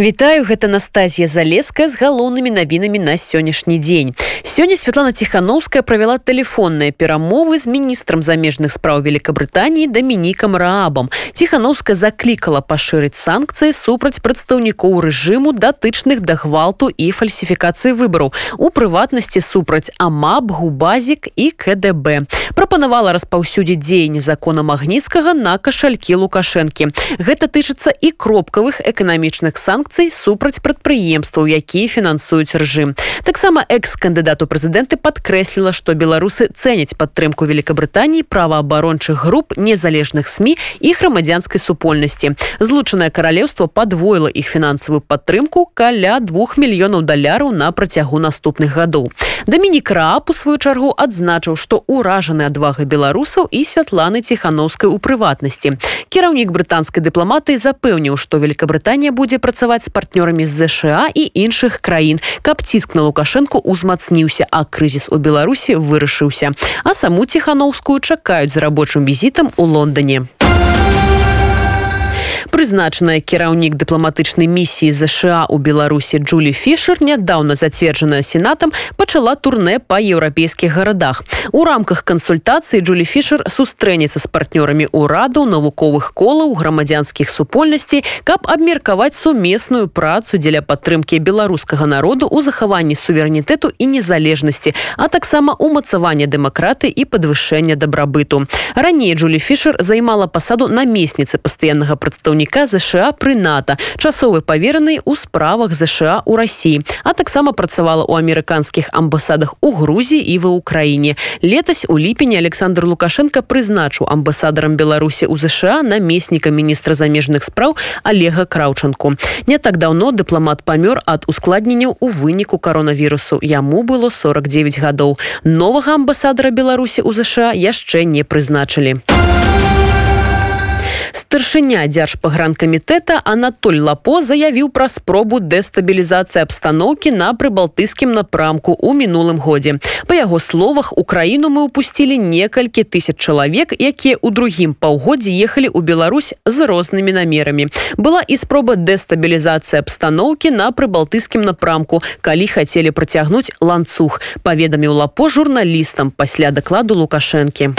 Вітаю гэта Настасія залеская з галоўнымі навінамі на сённяшні дзень. Сёння Святлана Ціхановская правяла тэлефонныя перамовы з міністрам замежных спраў Великабрытаніі Дамінікам Раабам. Ціхановска заклікала пашырыць санкцыі супраць прадстаўнікоў рэжыму датычных да гвалту і фальсіфікацыі выбараў. У прыватнасці супраць Амаб, Губазік і КДБ. Прапанавала распаўсюдзіць дзеянні закона магніцкага на кашалькі Лукашэнкі. Гэта тычыцца і кропкавых эканамічных санкцый санкцый супраць прадпрыемстваў якія фінансуюць рэжым. Таксама экс-кандыдату прэзідэнты падкрэсліла што беларусы цэняць падтрымку великкабрытаніі праваабарончых груп незалежных сМ і грамадзянскай супольнасці. Злучанае каралеўство падвоіла іх фінансавую падтрымку каля двух мільёнаў даляраў на працягу наступных гадоў. Дамінік рап у сваю чаргу адзначыў што ўражаны адвага беларусаў і святланы ціхановскай у прыватнасці. Кіраўнік брытанскай дыпламатыі запэўніў што великкабрытанія будзе працаваць працаваць з партнёрамі з ЗША і іншых краін каб ціск на лукашэнку узмацніўся а крызіс у беларусі вырашыўся. А саму ціхановскую чакаюць за рабочым візітам у лондоне прызначаная кіраўнік дыпламатычнай місіі ЗША у беларусі Джулі фішер нядаўна зацверджаная сенатам пачала турне па еўрапейскіх гарадах. У рамках кансультацыі Джулі фішер сустрэнецца з партнёрамі ўраду навуковых колаў грамадзянскіх супольнасцей каб абмеркаваць сумесную працу дзеля падтрымкі беларускага народу ў захаванні суверэнітэту і незалежнасці а таксама умацавання дэмакраты і падвышэння дабрабыту. Раней Джулі фішер займала пасаду намесніцы пастаяннага прадстаўніка прадстаўніка ЗША пры нато. Часовы павераны ў справах ЗША у рассіі а таксама працавала ў амерыканскіх амбасадах у Грузіі і ва ўкраіне летась у ліпені Александр лукашенко прызначыў амбасадарам беларусі у ЗША намесніка міністра замежных спраў олега краўчанку не так даўно дыпламат памёр ад ускладненняў у выніку коронавірусу яму было 49 гадоў новага амбасадара беларусі у ЗША яшчэ не прызначылі. а старшыня дзяржпагранкамітэта Анатоль Лапо заявіў пра спробу дэстабілізацыі абстаноўкі на прыбалтыйскім напрамку ў мінулым годзе. Па яго словах у краіну мы упусцілі некалькі тысяч чалавек, якія ў другім паўгодзе ехалі ў Беларусь з рознымі намерамі. Была і спроба дэстабілізацыі абстаноўкі на прыбалтыйскім напрамку, калі хацелі працягнуць ланцуг, паведаміў лапо журналістам пасля дакладу лукашэнкі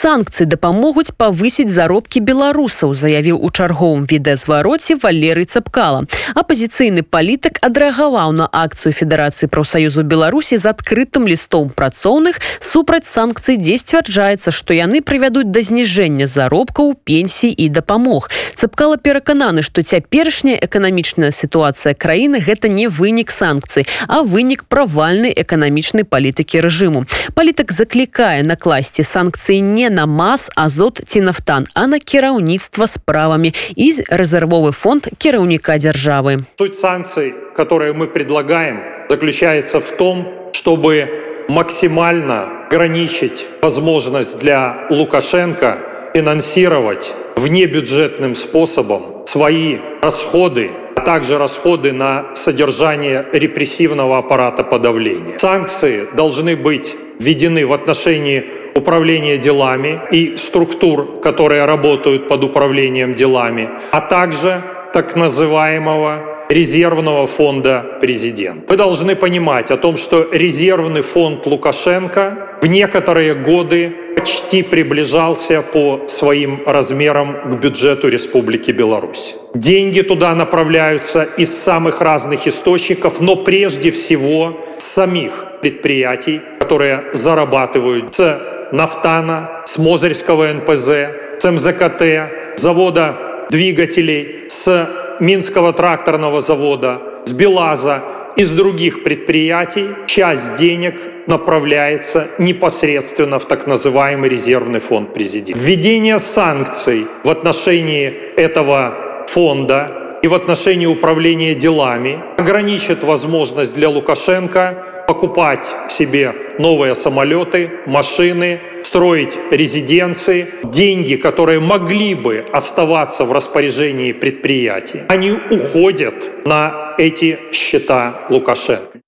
санкцыі дапамогуць павысіць заробкі беларусаў заявіў у чарговым відэазвароце валерый цапкала апозіцыйны палітык адрэагаваў на акцыю федэрацыі прафсаюзу беларусі з адкрытым лістом працоўных супраць санкцый. Дзе сцвярджаецца што яны прывядуць да зніжэння заробкаў пенсій і дапамог. Цапкала перакананы што цяперашняя эканамічная сітуацыя краіны гэта не вынік санкцый а вынік правальнай эканамічнай палітыкі рэжыму. Палітык заклікае накласці санкцыі не на мас азот ці нафтан а на кіраўніцтва справамі і рэзервовы фонд кіраўніка дзяржавы суть санкций которые мы предлагаем заключается в том чтобы максимально ограничить возможность для лукашенко финансировать внебюджетным способом свои расходы а также расходы на содержание репрессивного аппарата подавления санкции должны быть введены в отношении управления делами и структур, которые работают под управлением делами, а также так называемого резервного фонда президента. Вы должны понимать о том, что резервный фонд Лукашенко в некоторые годы почти приближался по своим размерам к бюджету Республики Беларусь. Деньги туда направляются из самых разных источников, но прежде всего самих предприятий, которые зарабатывают с нафтана, с Мозырского НПЗ, с МЗКТ, завода двигателей, с Минского тракторного завода, с Белаза, из других предприятий часть денег направляется непосредственно в так называемый резервный фонд президента. Введение санкций в отношении этого фонда и в отношении управления делами ограничит возможность для Лукашенко покупать себе новые самолеты, машины, строить резиденции, деньги, которые могли бы оставаться в распоряжении предприятий, они уходят на эти счета Лукашенко.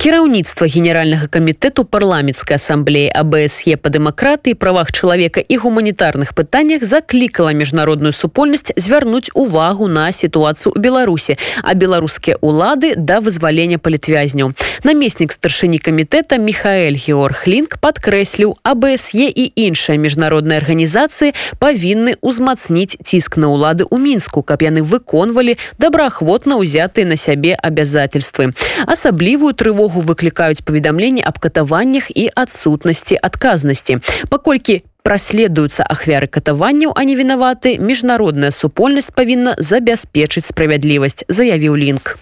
Кіраўніцтва генеральнага камітэту парламенцкай асамблеі абсе па дэмакратыі правах чалавека і гуманітарных пытаннях заклікала міжнародную супольнасць звярнуць увагу на сітуацыю ў беларусе а беларускія улады да вызвалення палітвязняў. Намеснік старшыні камітэта михаэль георг лінк падкрэсліў абсе і іншыя міжнародныя арганізацыі павінны ўзмацніць ціск на ўлады ў мінску каб яны выконвалі добраахвотна ўзятыя на сябе абязательствы асаблівую трывогу дапамогу выклікаюць паведамленні аб катаваннях і адсутнасці адказнасці паколькі праследуюцца ахвяры катаванняў а не вінаваты міжнародная супольнасць павінна забяспечыць справядлівасць заявіў лінк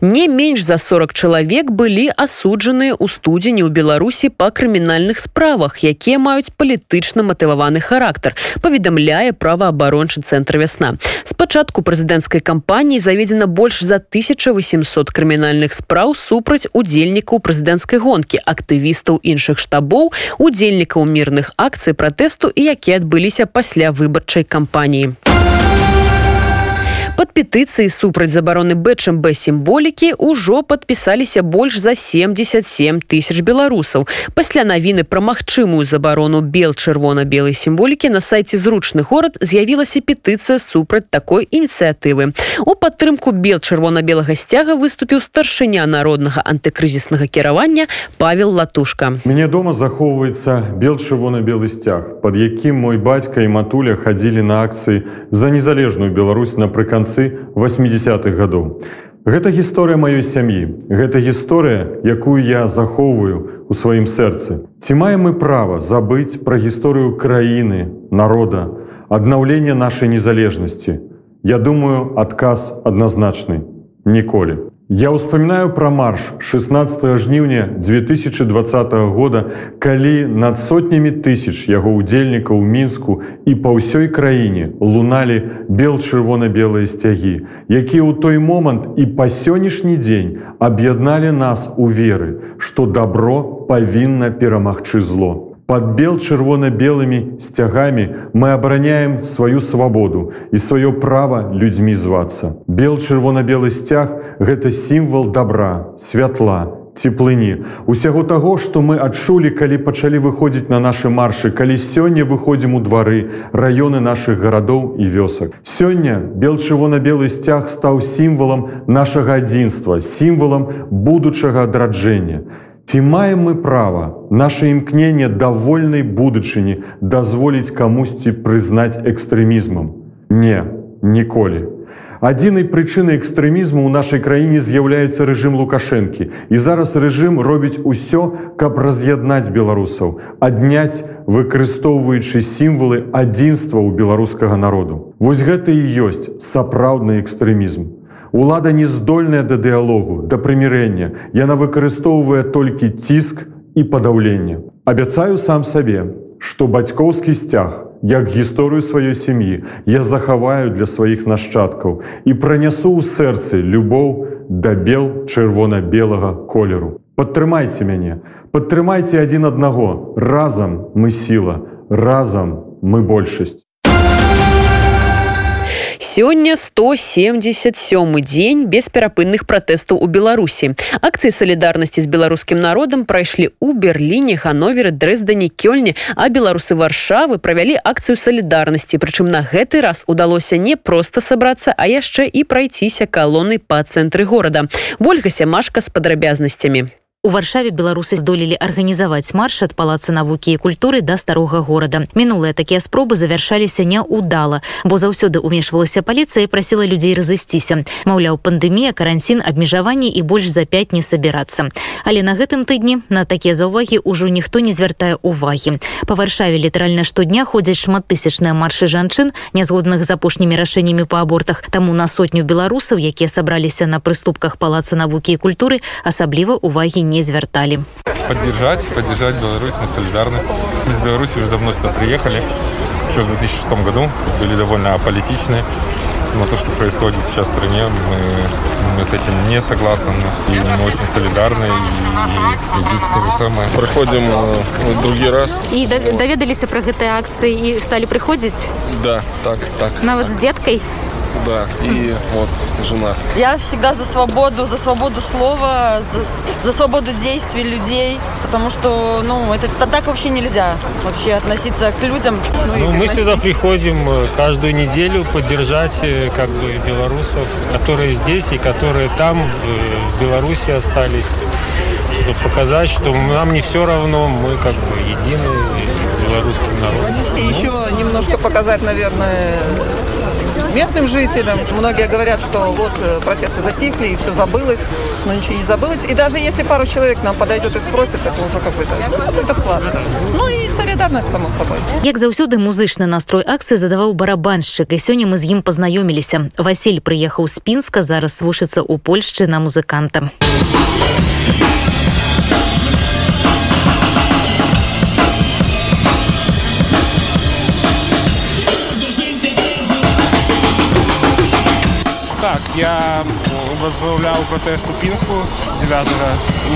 не менш за 40 чалавек былі асуджаныя ў студзені ў беларусі па крымінальных справах якія маюць палітычна матываваны характар паведамляе праваабарончы цэнтр вясна спачатку прэзідэнцкай кампаніі заведзена больш за 1800 крымінальных спраў супраць удзельнікаў прэзідэнцкай гонкі актывістаў іншых штабоў удзельнікаў мірных акцый пратэсту і якія адбыліся пасля выбарчай кампаніі под петыцыі супраць забароны бчмб сімволікі ўжо подпісаліся больш за 77 тысяч беларусаў пасля навіны пра магчымую забарону бел чырвона-белай сімволікі на сайце зручны горад з'явілася петыцыя супраць такой ініцыятывы у падтрымку бел чырвона-белага сцяга выступіў старшыня народнага антыкрызіснага кіравання павел латушка. Мяне дома захоўваецца бел чырвона-белы сцяг под якім мой бацька і матуля хадзілі на акцыі за незалежную Беларусь напрыканцы канцы 80-х гадоў. Гэта гісторыя маёй сям'і. Гэта гісторыя, якую я захоўваю у сваім сэрцы. Ці маем мы права забыць пра гісторыю краіны, народа, аднаўлення нашай незалежнасці. Я думаю, адказ адназначны. Ніколі. Я ўспамінаю пра марш 16 жніўня 2020 года, калі над сотнямі тысяч яго удзельнікаў у мінску і па ўсёй краіне луналі бел-чырвона-белыя сцягі, якія ў той момант і па сённяшні дзень аб'ядналі нас у веры, што дабро павінна перамагчы зло. Под бел чырвона-белымі сцягамі мы абараняем сваю свабоду і сваё права людзьмі звацца. Бел чырвона-белы сцяг гэта сімвал добра, святла, цеплыні, усяго таго, што мы адчулі, калі пачалі выходзіць на нашы маршы, калі сёння выходзім у двары, раёны нашых гарадоў і вёсак. Сёння бел чырвона-белы сцяг стаў сімвалам нашага адзінства, сімвалам будучага адраджэння. Ці маем мы права наше імкненне да вольнай будучыні дазволіць камусьці прызнаць экстрэмізмам? Не, ніколі. Адзінай прычынай экстрэмізму ў нашай краіне з'яўляецца рэжым лукашэнкі. І зараз рэжым робіць усё, каб раз'яднаць беларусаў, адняць, выкарыстоўваючы сімвалы адзінства ў беларускага народу. Вось гэта і ёсць сапраўдны экстрэмізм. Улада не здольная да дыалогу, да прымірэння. Яна выкарыстоўвае толькі ціск і падаўленне. Абяцаю сам сабе, што бацькоўскі сцяг, як гісторыю сваёй сям'і я захаваю для сваіх нашчадкаў і пранясу ў сэрцы любоў да бел чырвона-белага колеру. Падтрымайце мяне, падтрымайце адзін аднаго, разам мы сіла, разам мы большасць. Сёння 177 дзень без перапынных пратэстаў у Беларусі. Акцыі салідарнасці з беларускім народам прайшлі ў Берліне, Хановеры, Дрэздані, Кёльні, а беларусы варшавы правялі акцыю салідарнасці. Прычым на гэты раз удалося не проста сабрацца, а яшчэ і прайціся калоны па цэнтры горада. Вольга сямашка з падрабязнасцямі. У варшаве беларусы здолелі арганізаваць марш ад палаца навукі і культуры да старога горада. Мінулыя такія спробы завяршаліся няўдала, бо заўсёды ўмешвалася паліцыя і прасіла людзей разысціся. Маўляў, пандэмія, каранцін, абмежаванні і больш за пяць не сабірацца. Але на гэтым тыдні на такія заўвагі ўжо ніхто не звяртае увагі. Па варшаве літаральна штодня ходзяць шматтысячныя маршы жанчын, нязгодных з апошнімі рашэннямі па абортах. Таму на сотню беларусаў, якія сабраліся на прыступках палаца навукі і культуры, асабліва увагі не звертали. Поддержать, поддержать Беларусь, мы солидарны. Мы с Беларуси уже давно сюда приехали. Еще в 2006 году были довольно аполитичны. Но то, что происходит сейчас в стране, мы, мы с этим не согласны. И мы очень солидарны. И, и идите то же самое. Проходим э, другий раз. И доведались про этой акции и стали приходить? Да, так, так. На вот с деткой? Да, и вот жена. Я всегда за свободу, за свободу слова, за, за свободу действий людей, потому что, ну, это, так вообще нельзя вообще относиться к людям. Ну, ну мы сюда приходим э, каждую неделю поддержать э, как бы белорусов, которые здесь и которые там э, в Беларуси остались, чтобы показать, что нам не все равно, мы как бы едины белорусским народом. И еще немножко показать, наверное, местным жителям. Многие говорят, что вот э, протесты затихли и все забылось, но ничего не забылось. И даже если пару человек нам подойдет и спросит, это уже какой-то какой вклад. Ну и солидарность, само собой. Як заўсёды музычны настрой акцыі задаваў барабаншчык і сёння мы з ім пазнаёміліся. Васіль прыехаў з пінска, зараз вушыцца ў Польшчы на музыканта. Я возглавлял протест у Пинску 9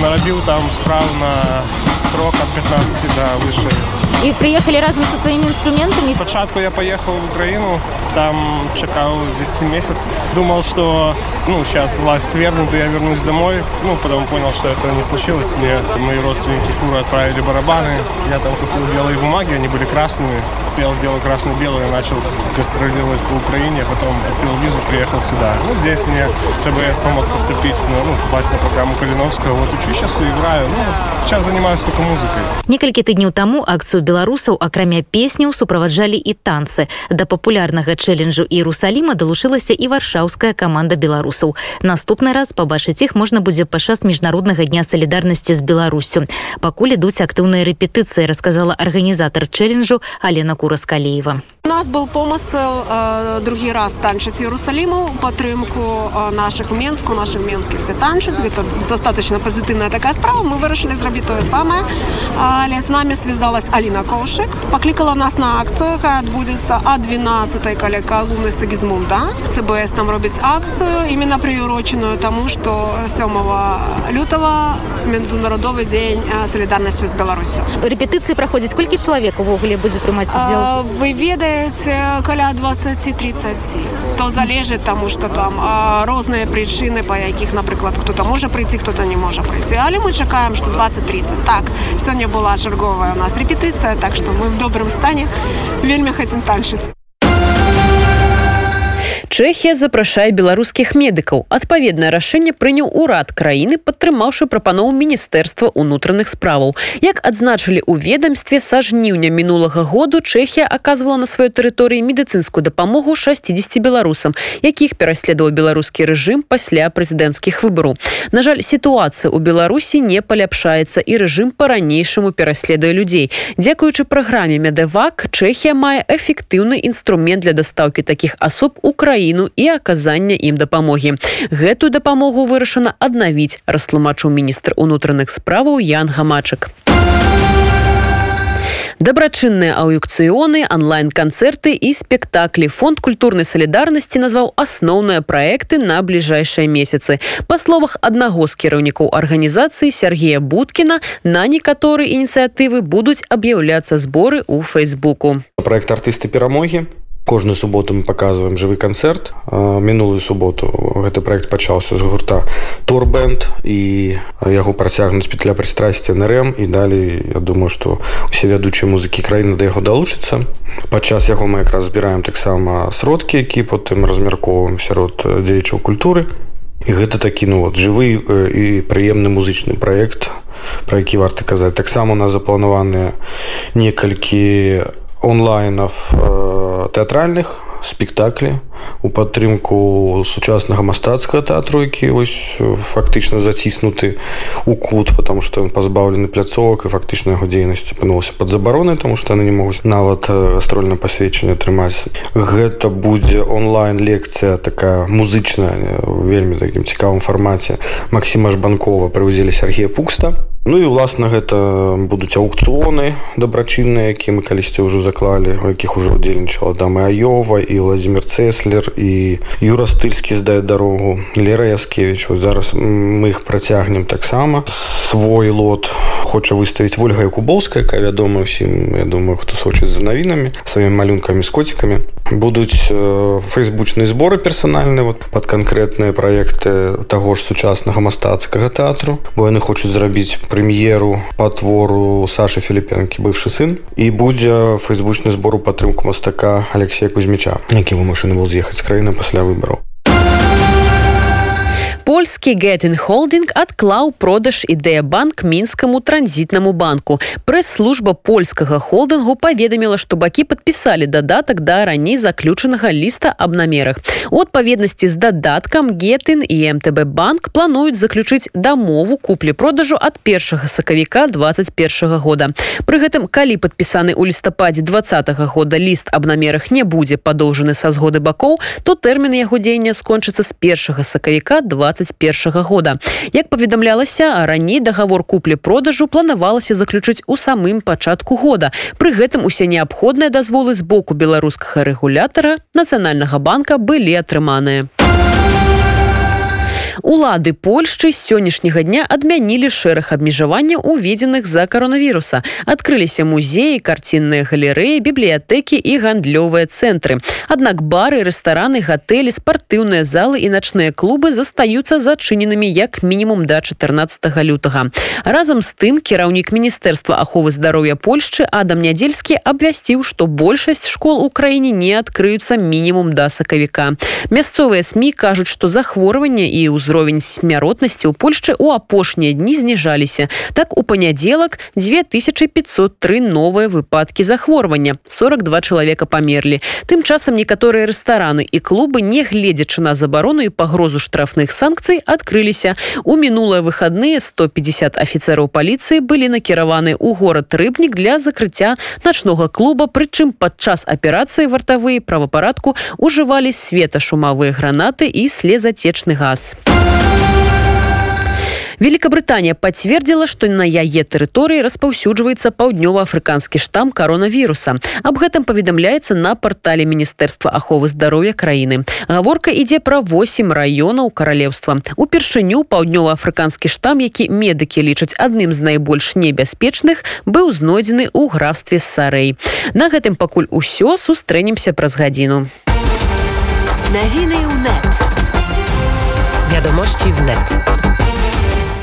Наробил там справ на срок от 15 до выше. И приехали разом со своими инструментами? Спочатку я поехал в Украину, там чекал здесь месяц. Думал, что ну, сейчас власть свергнут, и я вернусь домой. Ну, потом понял, что это не случилось. Мне мои родственники фуры отправили барабаны. Я там купил белые бумаги, они были красные. Пел бело-красно-белое, начал гастролировать по Украине, потом купил визу, приехал сюда. Ну, здесь мне ЦБС помог поступить, ну, ну попасть на программу Калиновского. Вот учу сейчас и играю. Ну, сейчас занимаюсь только музыкой. Некалькі тыдняў таму акцыю беларусаў акрамя песняў суправаджалі і танцы. Да папулярнага чэленджу Іерусаліма далучылася і варшаўская каманда беларусаў. Наступны раз пабачыць іх можна будзе падчас міжнароднага дня салідарнасці з Беларусю. Пакуль ідуць актыўныя рэпетыцыі, расказала арганізатар чэленджу Алена Кураскалеева. У нас был помысел э, другі раз танчыць Иерусалиму падтрымку э, наших Менску нашим Менске все танчаць это достаточно позитивная такая справа мы вырашылі зрабіць тое самае але с нами связалась Алина Коушек покликала нас на акцию якая адбудзецца а 12 каля колумны Сагізмунда ЦБС там робіць акцию именно приуроченную тому что 7 лютого международовый день солідарнасці з Беларусю рэпетыцыі праходзіць колькі чалавек увогуле будзе прымаць удзел вы ведаеце каля 20-30 то залежыць таму что там розныя прычыны па якіх напрыклад кто-то можа прыйти кто-то не можа прыйти але мы чакаем что 20-30 так сёння была чарговая у нас рэпетыцыя так что мы в добрым стане. Вельмі хотим танчыць Чэхія запрашае беларускіх медыкаў. Адпаведнае рашэнне прыняў урад краіны, падтрымаўшы прапанову міністэрства ўнутраных справаў. Як адзначылі ў ведамстве са жніўня мінулага году Чэхія аказвала на сваёй тэрыторыі медыцынскую дапамогу 60 беларусам, якіх пераследаваў беларускі рэжым пасля прэзідэнцкіх выбараў. На жаль, сітуацыя ў Беларусі не паляпшаецца і рэжым па-ранейшаму пераследуе людзей. Дзякуючы праграме Медэвак Чэхія мае эфектыўны інструмент для дастаўкі такіх асоб у краіне краіну і аказання ім дапамогі. Гэтую дапамогу вырашана аднавіць, растлумачыў міністр унутраных справаў Ян Гамачак. Дабрачынныя аўюкцыёны, онлайн-канцэрты і спектаклі фонд культурнай салідарнасці назваў асноўныя праекты на бліжэйшыя месяцы. Па словах аднаго з кіраўнікоў арганізацыі Сергея Буткіна на некаторы ініцыятывы будуць аб'яўляцца зборы ў фейсбуку. Праект артысты перамогі кожную суботу мы показываем жывы канцэрт мінулую суботу гэты проект пачаўся з гурта турбэнд і яго працягнуць петля прыстрасці нрм і далей я думаю что усе вядучыя музыкі краіны да яго далучыцца падчас яго мы якраз збіраем таксама сродкі які потым размяркоўваем сярод дзеячаў культуры. І гэта такі ну вот жывы і прыемны музычны проект про які варта казаць. Таксама у нас запланаваныя некалькі онлайнов э, тэатральных спектаклі у падтрымку сучаснага мастацкага тэатру які вось фактычна заціснуты у кут потому что ён пазбаўлены пляцовак і фактычна яго дзейнасці апынулася под забаронай тому что яны не могуць нават гастрольна пасведчанне атрымаць. Гэта будзе онлайн лекцыя такая музычная вельмі такім цікавым фармаце. Масіма жбанкова прывузілі Сергея пукста Ну і ўласна гэта будуць аукцыоны дабрачынныя які мы калісьці ўжо заклалі у якіх ужо удзельнічала дамы Аёва і владимир цеслер і юра стыльскі здае дарогу лера яскевич зараз мы іх працягнем таксама. Свой лот хоча выставіць ольга кубоўская якая вядома ўсім я думаю хто сочыць за навінамі сваімі малюнкамі з коцікамі. Будуць фейсбучныя зборы персанальныя вот под канкрэтныя праекты таго ж сучаснага мастацкага тэатру бо яны хочуць зрабіць прэм'еру па твору Сашы філіпенкі быўшы сын. І будзе фейсбучны збор у падтрымку мастака Алексея Кузьміча які вымушаны быў з'ехаць краіны пасля выбараў польскі гэтин холдинг адклаў продаж ідэя банк мінскаму транзітнаму банку. Прэс-служба польскага холдынгу паведаміла што бакі падпісалі дадатак да раней заключанага ліста аб намерах. У адпаведнасці з дадаткам гетын і мтб банк плануюць заключыць дамову куплі-продажу ад першага сакавіка 21 года. Пры гэтым калі падпісаны ў лістападзе два -го года ліст аб намерах не будзе падоўжаны са згоды бакоў то тэрмін яго дзеяння скончыцца з першага сакавіка 20 2021 года. Як паведамлялася раней договор куплі-продажу планавалася заключыць у самым пачатку года. Пры гэтым усе неабходныя дазволы з боку беларускага рэгулятара нацыянальнага банка былі атрыманыя Улады Польшчы з сённяшняга дня адмянілі шэраг абмежавання уведзеных за каронавіруса. Адкрыліся музеі, карцінныя галерэі, бібліятэкі і гандлёвыя цэнтры. Аднак бары, рэстараны, гатэлі, спартыўныя залы і начныя клубы застаюцца зачыненымі як мінімум да 14 лютага. Разам з тым кіраўнік міністэрства аховы здароўя Польшчы Адам нядзельскі абвясціў, што большасць школ у краіне не адкрыюцца мінімум да сакавіка. Мясцовыя СМ кажуць, што захворванне і ў ўзровень смяротнасці ў Польшчы ў апошнія дні зніжаліся. Так у панядзелак 2503 новыя выпадкі захворвання. 42 чалавека памерлі. Тым часам некаторыя рэстараны і клубы, негледзячы на забарону і пагрозу штрафных санкцый адкрыліся. У мінулыя выхадныя 150 афіцэраў паліцыі былі накіраваны ў горад рыбнік для закрыцця начнога клуба, прычым падчас аперацыі вартавыя правапарадку ужывалі светашумавыя гранаты і слезацечны газ. Великобрытанія пацвердзіла, што на яе тэрыторыі распаўсюджваецца паўднёва-афрыканскі штам каронавіруса. Аб гэтым паведамляецца на партале міністэрства аховы здароўя краіны. Гаворка ідзе пра 8 раёнаў каралеўства. Упершыню паўднёва-афрыканскі штам, які медыкі лічаць адным з найбольш небяспечных, быў знойдзены ў графстве сарэй. На гэтым пакуль усё сустрэнемся праз гадзіну. Навіны ў нет. Wiadomości wnet.